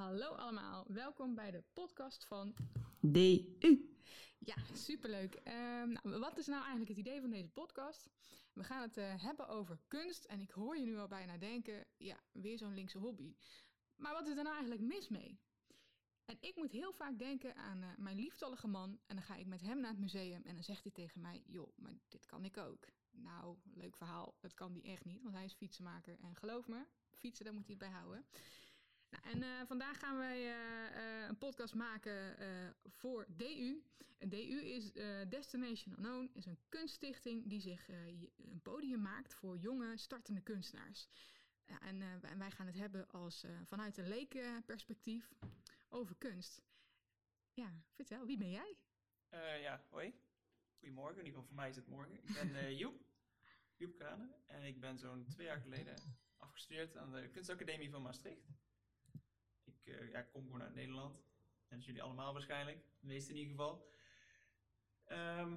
Hallo allemaal, welkom bij de podcast van DU. Ja, superleuk. Ehm nou, wat is nou eigenlijk het idee van deze podcast? We gaan het eh, hebben over kunst en ik hoor je nu al bijna denken, ja, weer zo'n linkse hobby. Maar wat is er nou eigenlijk mis mee? En ik moet heel vaak denken aan eh, mijn lieftallige man en dan ga ik met hem naar het museum en dan zegt hij tegen mij, joh, maar dit kan ik ook. Nou, leuk verhaal, dat kan die echt niet, want hij is fietsenmaker en geloof me, fietsen, daar moet hij het bij houden. Nou, en eh, vandaag gaan wij eh, eh, een podcast maken voor DU. En DU is Destination Unknown, is een kunststichting die zich een podium maakt voor jonge startende kunstenaars. En wij- gaan het hebben als, vanuit een leekperspectief over kunst. Ja, vertel, wie ben jij? Ja, hoi. Goedemorgen, in ieder geval voor mij is het morgen. Ik ben Joep, Joep Kranen. En ik ben zo'n twee jaar geleden afgestudeerd aan de Kunstacademie van Maastricht. Ik eh, ja, ik kom gewoon uit Nederland. Dus jullie allemaal waarschijnlijk, de meeste in ieder geval. Ehm,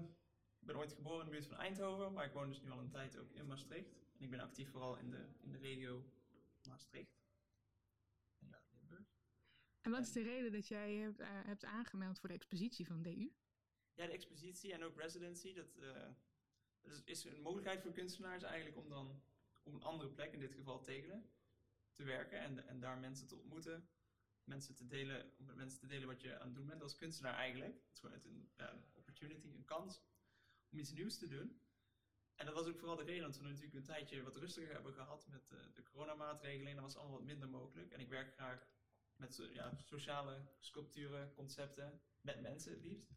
ik ben ooit geboren in de buurt van Eindhoven, maar ik woon dus nu al een tijd ook in Maastricht. En ik ben actief vooral in de, in de regio Maastricht. En ja, Limburg. En wat is de reden dat jij hebt, eh, hebt aangemeld voor de expositie van DU? Ja, de expositie en ook residency, dat, eh, dat is, is een mogelijkheid voor kunstenaars eigenlijk om dan op een andere plek, in dit geval Tegelen, te werken en, en daar mensen te ontmoeten. Mensen te delen, om met mensen te delen wat je aan het doen bent als kunstenaar eigenlijk. Het is gewoon een, opportunity, een kans om iets nieuws te doen. En dat was ook vooral de reden, want we natuurlijk een tijdje wat rustiger hebben gehad met eh, de coronamaatregelen. En dat was allemaal wat minder mogelijk. En ik werk graag met so- ja, sociale sculpturen, concepten, met mensen het liefst.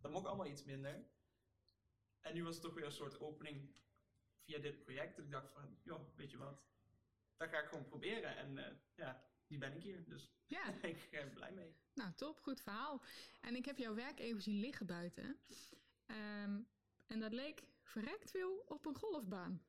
Dat mocht allemaal iets minder. En nu was het toch weer een soort opening via dit project. Dat ik dacht van, joh, weet je wat, dat ga ik gewoon proberen. En eh, ja, nu ben ik hier. Dus Ja, daar ben ik eh, blij mee. Nou, top, goed verhaal. En ik heb jouw werk even zien liggen buiten. Ehm, en dat leek verrekt veel op een golfbaan.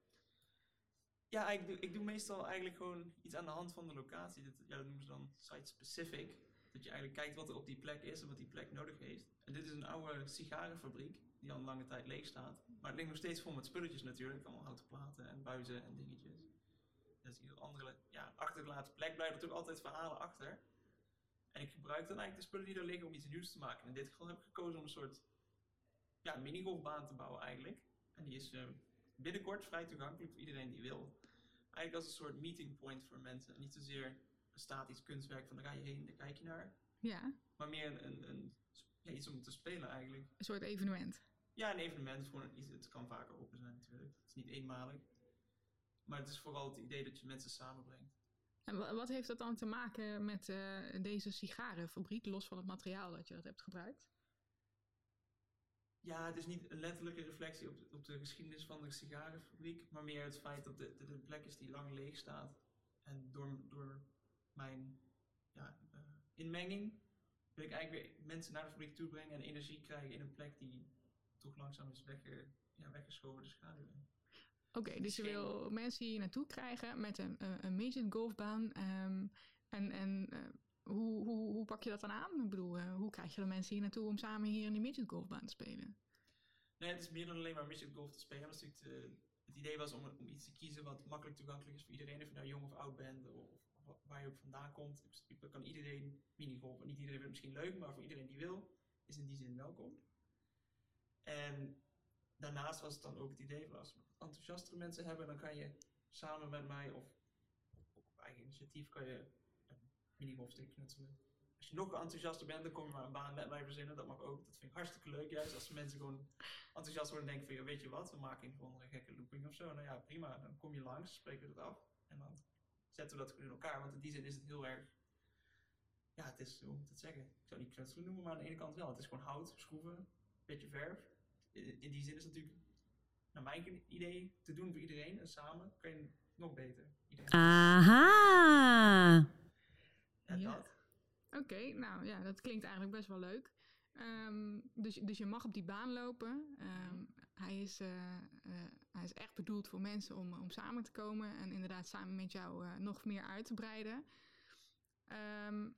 Ja, ik doe, ik doe meestal eigenlijk gewoon iets aan de hand van de locatie. Dat, ja, dat noemen ze dan site-specific. Dat je eigenlijk kijkt wat er op die plek is en wat die plek nodig heeft. En dit is een oude sigarenfabriek die al een lange tijd leeg staat. Maar het ligt nog steeds vol met spulletjes natuurlijk. Allemaal houten platen en buizen en dingetjes. Dus hier andere ja, achtergelaten plek blijven er toch altijd verhalen achter. En ik gebruik dan eigenlijk de spullen die er liggen om iets nieuws te maken. In dit geval heb ik gekozen om een soort ja, minigolfbaan te bouwen eigenlijk. En die is eh, binnenkort vrij toegankelijk voor iedereen die wil. Eigenlijk als een soort meeting point voor mensen. En niet zozeer een statisch kunstwerk van daar ga je heen, daar kijk je naar. Ja, Maar meer een, een, een ja, iets om te spelen eigenlijk. een soort evenement. Ja, een evenement. Gewoon iets, het kan vaker open zijn natuurlijk. Het is niet eenmalig. Maar het is vooral het idee dat je mensen samenbrengt. En wa- wat heeft dat dan te maken met eh, deze sigarenfabriek, los van het materiaal dat je dat hebt gebruikt? Ja, het is niet een letterlijke reflectie op, op de geschiedenis van de sigarenfabriek, maar meer het feit dat dit een plek is die lang leeg staat. En door, door mijn ja, eh, inmenging wil ik eigenlijk weer mensen naar de fabriek toe brengen en energie krijgen in een plek die toch langzaam is wegge, ja, weggeschoven de schaduw in. Oké, dus je wil mensen hier naartoe krijgen met een, een, een midget golfbaan. ehm, en en eh, hoe, hoe, hoe pak je dat dan aan? Ik bedoel, eh, hoe krijg je de mensen hier naartoe om samen hier in die midget golfbaan te spelen? Nee, het is meer dan alleen maar midget golf te spelen. Het idee was om, om iets te kiezen wat makkelijk toegankelijk is voor iedereen. Of je nou jong of oud bent, of, of waar je ook vandaan komt. Principe kan iedereen minigolfen. Niet iedereen vindt het misschien leuk, maar voor iedereen die wil, is in die zin welkom. En daarnaast was het dan ook het idee van als enthousiastere mensen hebben, dan kan je samen met mij of op eigen initiatief kan je een minigolfstick knutselen. Als je nog enthousiaster bent, dan kom je maar een baan met mij verzinnen. Dat mag ook. Dat vind ik hartstikke leuk. Juist als mensen gewoon enthousiast worden en denken van, ja, weet je wat, we maken gewoon een gekke looping of zo. Nou ja, prima. Dan kom je langs, spreken we het af. En dan zetten we dat in elkaar. Want in die zin is het heel erg, ja, het is, hoe moet ik zeggen? Ik zou het niet knutselen noemen, maar aan de ene kant wel. Het is gewoon hout, schroeven, beetje verf. In die zin is het natuurlijk, naar mijn idee, te doen voor iedereen. En samen kan je nog beter. Iedereen. Aha. En Ja. dat. Oké, nou ja, dat klinkt eigenlijk best wel leuk. Ehm, dus, dus je mag op die baan lopen. Ehm, hij, is, eh, eh, hij is echt bedoeld voor mensen om, om samen te komen en inderdaad samen met jou eh, nog meer uit te breiden. Ehm,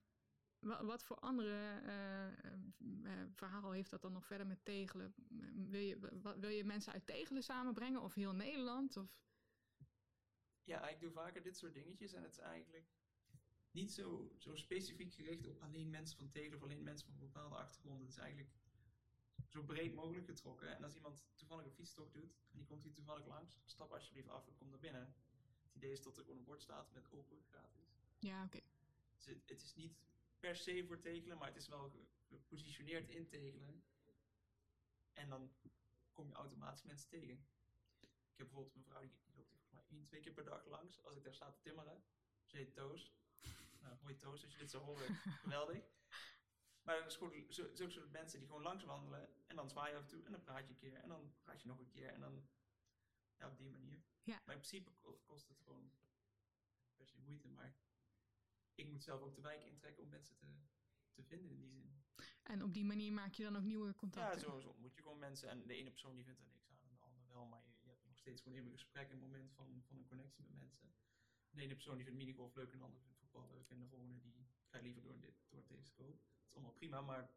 wat, voor andere eh, eh, verhaal heeft dat dan nog verder met Tegelen? Wil je, wat, wil je mensen uit Tegelen samenbrengen of heel Nederland? Of... Ja, ik doe vaker dit soort dingetjes en het is eigenlijk niet zo, zo specifiek gericht op alleen mensen van Tegelen of alleen mensen van een bepaalde achtergrond. Het is eigenlijk zo breed mogelijk getrokken. En als iemand toevallig een fietstocht doet en die komt hier toevallig langs, stap alsjeblieft af en kom naar binnen. Het idee is dat er gewoon een bord staat met open gratis. Ja, oké. Dus het, het is niet per se voor Tegelen, maar het is wel ge- gepositioneerd in Tegelen. En dan kom je automatisch mensen tegen. Ik heb bijvoorbeeld een vrouw die, die loopt volgens mij één, twee keer per dag langs. Als ik daar sta te timmeren, ze heet Toos. Nou, hoi Toos, als je dit zou horen, geweldig. Maar het is gewoon zo- zulke soort mensen die gewoon langs wandelen en dan zwaai je af en toe en dan praat je een keer en dan praat je nog een keer en dan ja, op die manier. Ja. Maar in principe ko- kost het gewoon per se moeite, maar ik moet zelf ook de wijk intrekken om mensen te, te vinden in die zin. En op die manier maak je dan ook nieuwe Ja, contacten. zo, zo ontmoet je gewoon mensen en de ene persoon die vindt er niks aan en de ander wel, maar je, je hebt nog steeds gewoon even een gesprek, een moment van, van een connectie met mensen. De ene persoon die vindt minigolf leuk en de andere vindt voetbal leuk en de volgende die gaat liever door, dit, door deze scope. Dat is allemaal prima, maar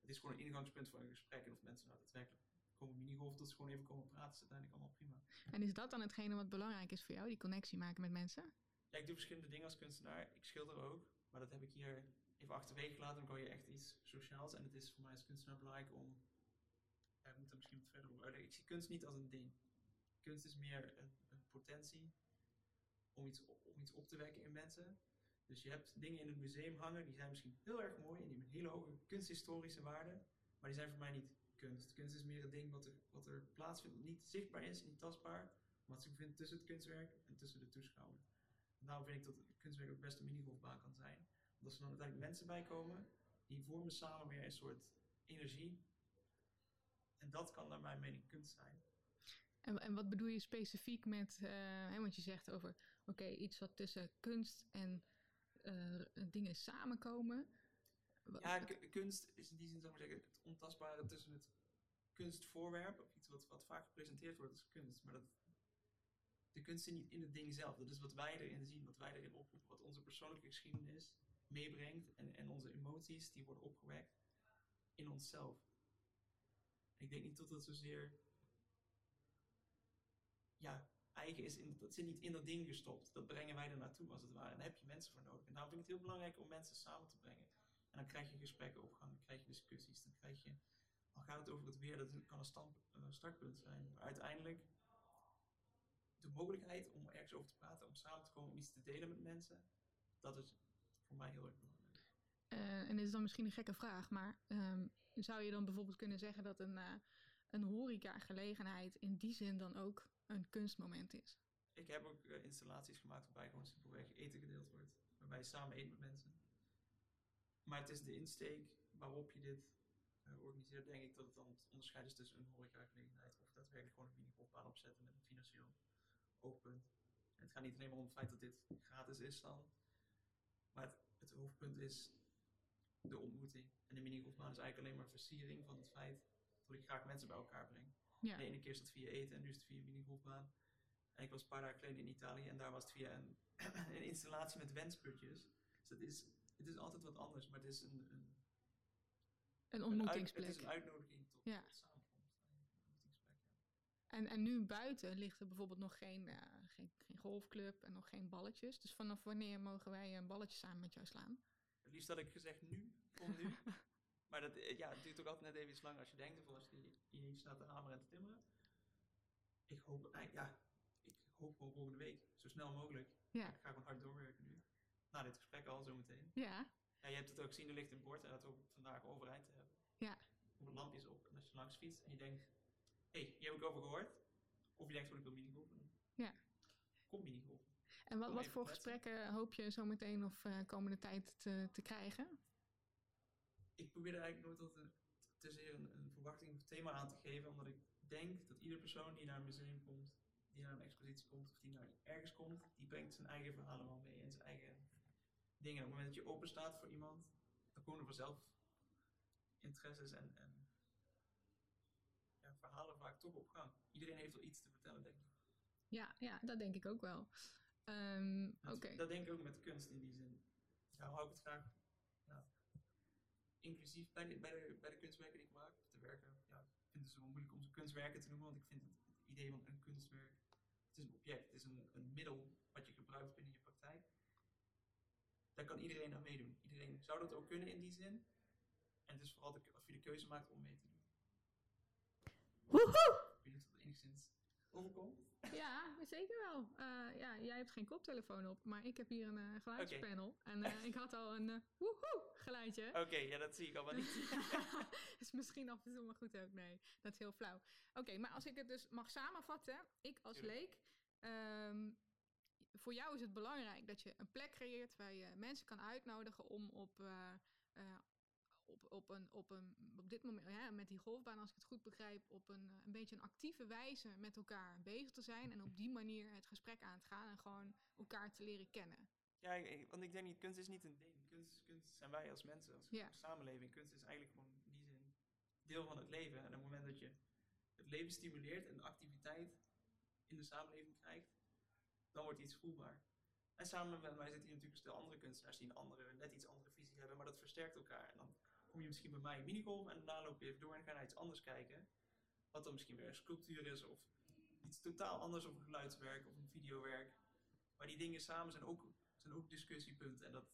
het is gewoon een ingangspunt voor een gesprek en of mensen nou daadwerkelijk komen minigolf, dat ze gewoon even komen praten, is uiteindelijk allemaal prima. En is dat dan hetgene wat belangrijk is voor jou, die connectie maken met mensen? Ik doe verschillende dingen als kunstenaar. Ik schilder ook, maar dat heb ik hier even achterwege gelaten. Dan word je echt iets sociaals. En het is voor mij als kunstenaar belangrijk om. Ja, ik misschien wat verder over. Ik zie kunst niet als een ding. Kunst is meer een, een potentie om iets, om iets op te wekken in mensen. Dus je hebt dingen in het museum hangen, die zijn misschien heel erg mooi en die hebben een hele hoge kunsthistorische waarde, maar die zijn voor mij niet kunst. Kunst is meer het ding wat er, wat er plaatsvindt, niet zichtbaar is, niet tastbaar, maar wat zich bevindt tussen het kunstwerk en tussen de toeschouwer. Daarom vind ik dat kunstwerk ook best een minigolfbaan kan zijn. Als er dan uiteindelijk mensen bij komen, die vormen samen weer een soort energie. En dat kan naar mijn mening kunst zijn. En, en wat bedoel je specifiek met, hè, want je zegt over, oké, iets wat tussen kunst en eh, dingen samenkomen. Ja, ku- kunst is in die zin, zou ik zeggen, het ontastbare tussen het kunstvoorwerp, of iets wat, wat vaak gepresenteerd wordt als kunst. Maar dat, de kunst zit niet in het ding zelf. Dat is wat wij erin zien, wat wij erin oproepen, wat onze persoonlijke geschiedenis meebrengt. En, en onze emoties, die worden opgewekt in onszelf. Ik denk niet dat dat zozeer ja, eigen is. Dat zit niet in dat ding gestopt. Dat brengen wij er naartoe, als het ware. En daar heb je mensen voor nodig. En daarom vind ik het heel belangrijk om mensen samen te brengen. En dan krijg je gesprekken op gang, dan krijg je discussies, dan krijg je, al gaat het over het weer, dat kan een stand, eh, startpunt zijn. Uiteindelijk, de mogelijkheid om ergens over te praten, om samen te komen, om iets te delen met mensen, dat is voor mij heel erg belangrijk. Eh, en dit is dan misschien een gekke vraag, maar ehm, zou je dan bijvoorbeeld kunnen zeggen dat een, eh een horeca-gelegenheid in die zin dan ook een kunstmoment is? Ik heb ook eh, installaties gemaakt waarbij gewoon simpelweg eten gedeeld wordt, waarbij je samen eet met mensen. Maar het is de insteek waarop je dit organiseert, denk ik dat het dan het onderscheid is tussen een horecagelegenheid of daadwerkelijk gewoon een minigolfbaan opzetten En het gaat niet alleen maar om het feit dat dit gratis is dan, maar het, het hoofdpunt is de ontmoeting. En de minigolfbaan is eigenlijk alleen maar versiering van het feit dat ik graag mensen bij elkaar breng. Ja. De ene keer is dat via eten en nu is het via minigolfbaan. En ik was een paar dagen geleden in Italië en daar was het via een, een installatie met wensputjes. Dus het is, het is altijd wat anders, maar het is een, een, Een een, uit- ontmoetingsplek. het is een uitnodiging tot, Ja. tot samenkomst. Een ontmoetingsplek, ja. En, en nu buiten ligt er bijvoorbeeld nog geen, eh, geen, geen golfclub en nog geen balletjes. Dus vanaf wanneer mogen wij een balletje samen met jou slaan? Het liefst had ik gezegd nu, kom nu. maar dat, eh, ja, het duurt ook altijd net even iets langer als je denkt, of als je hier staat te hameren en te timmeren. Ik hoop, eh, ja, ik hoop gewoon volgende week, zo snel mogelijk. Ja. Ik ga gewoon hard doorwerken nu. Na dit gesprek al, zometeen. Ja, Ja, je hebt het ook gezien, er ligt een bord en dat hoop ik vandaag overeind te hebben. Ja. Met lampjes op. En als je langs fietst en je denkt, hey, hier heb ik over gehoord. Of je denkt, gewoon ik wil minigolfen. Ja. Kom en wat, wat voor gesprekken hoop je zo meteen of eh, komende tijd te, te krijgen? Ik probeer er eigenlijk nooit altijd te zeer een, een verwachting of thema aan te geven. Omdat ik denk dat iedere persoon die naar een museum komt, die naar een expositie komt, of die naar ergens komt, die brengt zijn eigen verhalen wel mee en zijn eigen dingen. Op het moment dat je open staat voor iemand, dan komen er vanzelf interesses en, en verhalen vaak toch op gang. Iedereen heeft wel iets te vertellen, denk ik. Ja, ja dat denk ik ook wel. Ehm, Dat- denk ik ook met kunst in die zin. Ja, hou ik het graag inclusief bij de, bij, de, bij de kunstwerken die ik maak. De werken, ja, ik vind het zo moeilijk om ze kunstwerken te noemen, want ik vind het, het idee van een kunstwerk, het is een object, het is een, een middel wat je gebruikt binnen je praktijk. daar kan iedereen aan meedoen. Iedereen zou dat ook kunnen in die zin. En het is vooral de, of je de keuze maakt om mee te doen. Woehoe! Ik weet niet of dat enigszins overkomt. Ja, zeker wel. Eh, ja, jij hebt geen koptelefoon op, maar ik heb hier een eh, geluidspanel. En eh, ik had al een eh, woehoe geluidje. Oké, ja, dat zie ik allemaal niet. is misschien af en toe maar goed ook. Nee, dat is heel flauw. Oké, maar als ik het dus mag samenvatten. Ik als Tuurlijk. leek. ehm, voor jou is het belangrijk dat je een plek creëert waar je mensen kan uitnodigen om op, eh, eh, op, op, een, op, een, op dit moment, ja, met die golfbaan, als ik het goed begrijp, op een, eh, een beetje een actieve wijze met elkaar bezig te zijn. En op die manier het gesprek aan te gaan en gewoon elkaar te leren kennen. Ja, ik- want ik denk niet, kunst is niet een ding. Kunst, kunst zijn wij als mensen, als Ja. samenleving. Kunst is eigenlijk gewoon in die zin deel van het leven. En op het moment dat je het leven stimuleert en activiteit in de samenleving krijgt, dan wordt iets voelbaar. En samen met mij zitten hier natuurlijk een stel andere kunstenaars die een andere, net iets andere visie hebben, maar dat versterkt elkaar. En dan kom je misschien bij mij in minigolf en daarna loop je even door en ga je naar iets anders kijken. Wat dan misschien weer een sculptuur is of iets totaal anders of een geluidswerk of een videowerk. Maar die dingen samen zijn ook, zijn ook discussiepunten. En dat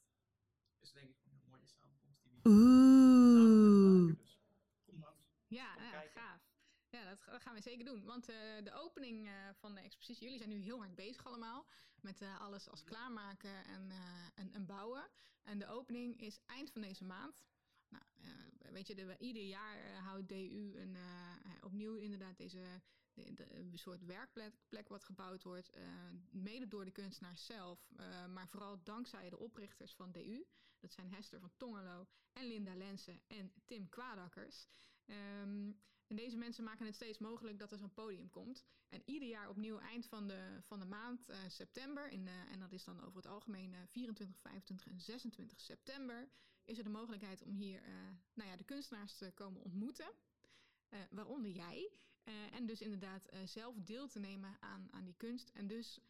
is denk ik een heel mooie samenkomst die we Oeh. maken. Dus kom langs. Ja, Kom ja gaaf. Ja, dat, dat gaan we zeker doen. Want eh, de opening eh, van de expositie, jullie zijn nu heel hard bezig allemaal. Met eh, alles als klaarmaken en, eh, en, en bouwen. En de opening is eind van deze maand. Nou, eh, weet je, de, ieder jaar eh, houdt DU een, eh, opnieuw inderdaad deze de, de- een soort werkplek plek wat gebouwd wordt. mede door de kunstenaars zelf. maar vooral dankzij de oprichters van DU. Dat zijn Hester van Tongelo en Linda Lensen en Tim Kwaadakkers. Ehm, en deze mensen maken het steeds mogelijk dat er zo'n podium komt. En ieder jaar opnieuw eind van de, van de maand september, in, en dat is dan over het algemeen eh, 24, 25 en 26 september, is er de mogelijkheid om hier eh, nou ja, de kunstenaars te komen ontmoeten. Eh, waaronder jij. Eh, en dus inderdaad zelf deel te nemen aan, aan die kunst. En dus,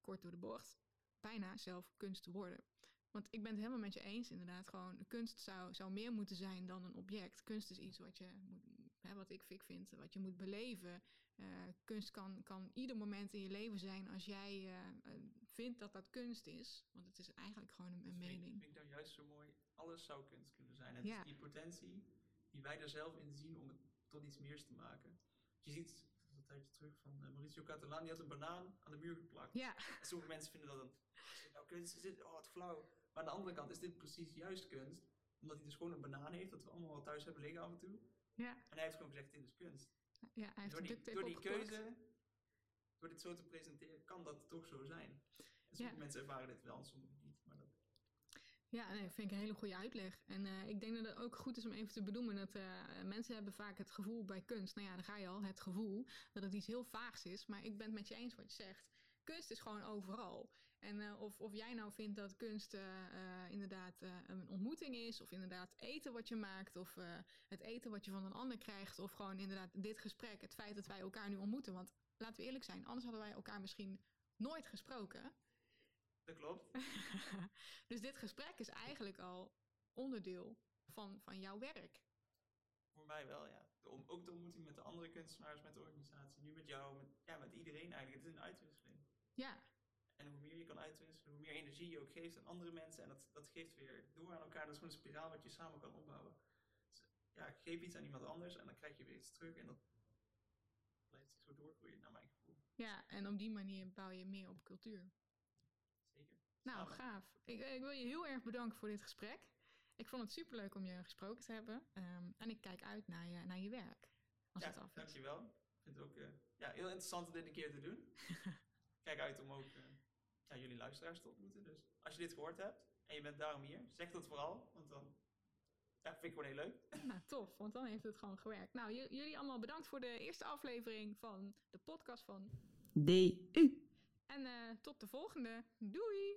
kort door de bocht, bijna zelf kunst te worden. Want ik ben het helemaal met je eens, inderdaad. Gewoon, kunst zou, zou meer moeten zijn dan een object. Kunst is iets wat je moet, hè, wat ik, ik vind, wat je moet beleven. Eh, kunst kan, kan ieder moment in je leven zijn als jij eh, eh, vindt dat dat kunst is. Want het is eigenlijk gewoon een, vind, ik- mening. vind ik nou juist zo mooi. Alles zou kunst kunnen zijn. Het Ja. is die potentie die wij er zelf in zien om het tot iets meer te maken. Je ziet, dat tijdje terug van Mauricio Catalan, die had een banaan aan de muur geplakt. Ja, En sommige mensen vinden dat een, nou kunst, is dit, oh wat flauw. Maar aan de andere kant is dit precies juist kunst. Omdat hij dus gewoon een banaan heeft, dat we allemaal wel thuis hebben liggen af en toe. Ja, En hij heeft gewoon gezegd, dit is kunst. ja hij heeft Door die, door keuze, door dit zo te presenteren, kan dat toch zo zijn. En sommige Ja. mensen ervaren dit wel sommige niet. Maar dat, Ja, nee, vind ik een hele goede uitleg. En eh, ik denk dat het ook goed is om even te benoemen dat eh, mensen hebben vaak het gevoel bij kunst, nou ja, dan ga je al, het gevoel dat het iets heel vaags is. Maar ik ben het met je eens wat je zegt. Kunst is gewoon overal. En eh, of, of jij nou vindt dat kunst eh, eh, inderdaad een ontmoeting is, of inderdaad eten wat je maakt, of het eten wat je van een ander krijgt, of gewoon inderdaad dit gesprek, het feit dat wij elkaar nu ontmoeten. Want laten we eerlijk zijn, anders hadden wij elkaar misschien nooit gesproken. dat klopt. dus dit gesprek is eigenlijk al onderdeel van, van jouw werk. Voor mij wel, ja. Om, ook de ontmoeting met de andere kunstenaars, met de organisatie, nu met jou, met, ja, met iedereen eigenlijk. Het is een uitwisseling. Ja, En hoe meer je kan uitwisselen, hoe meer energie je ook geeft aan andere mensen. En dat, dat geeft weer door aan elkaar. Dat is gewoon een spiraal wat je samen kan opbouwen. Dus, ja, geef iets aan iemand anders en dan krijg je weer iets terug. En dat blijft zich zo doorgroeien, naar mijn gevoel. ja, en op die manier bouw je meer op cultuur. Zeker. Nou, gaaf. Ik, ik wil je heel erg bedanken voor dit gesprek. Ik vond het superleuk om je gesproken te hebben. Ehm, en ik kijk uit naar je, naar je werk. Als ja, het af dankjewel. Ik vind het ook eh, ja, heel interessant om dit een keer te doen. Kijk uit om ook eh, ja, jullie luisteraars te ontmoeten. Dus als je dit gehoord hebt en je bent daarom hier, zeg dat vooral. Want dan ja, vind ik gewoon heel leuk. Nou, tof, want dan heeft het gewoon gewerkt. Nou, j- jullie allemaal bedankt voor de eerste aflevering van de podcast van. DU. En eh, tot de volgende. Doei!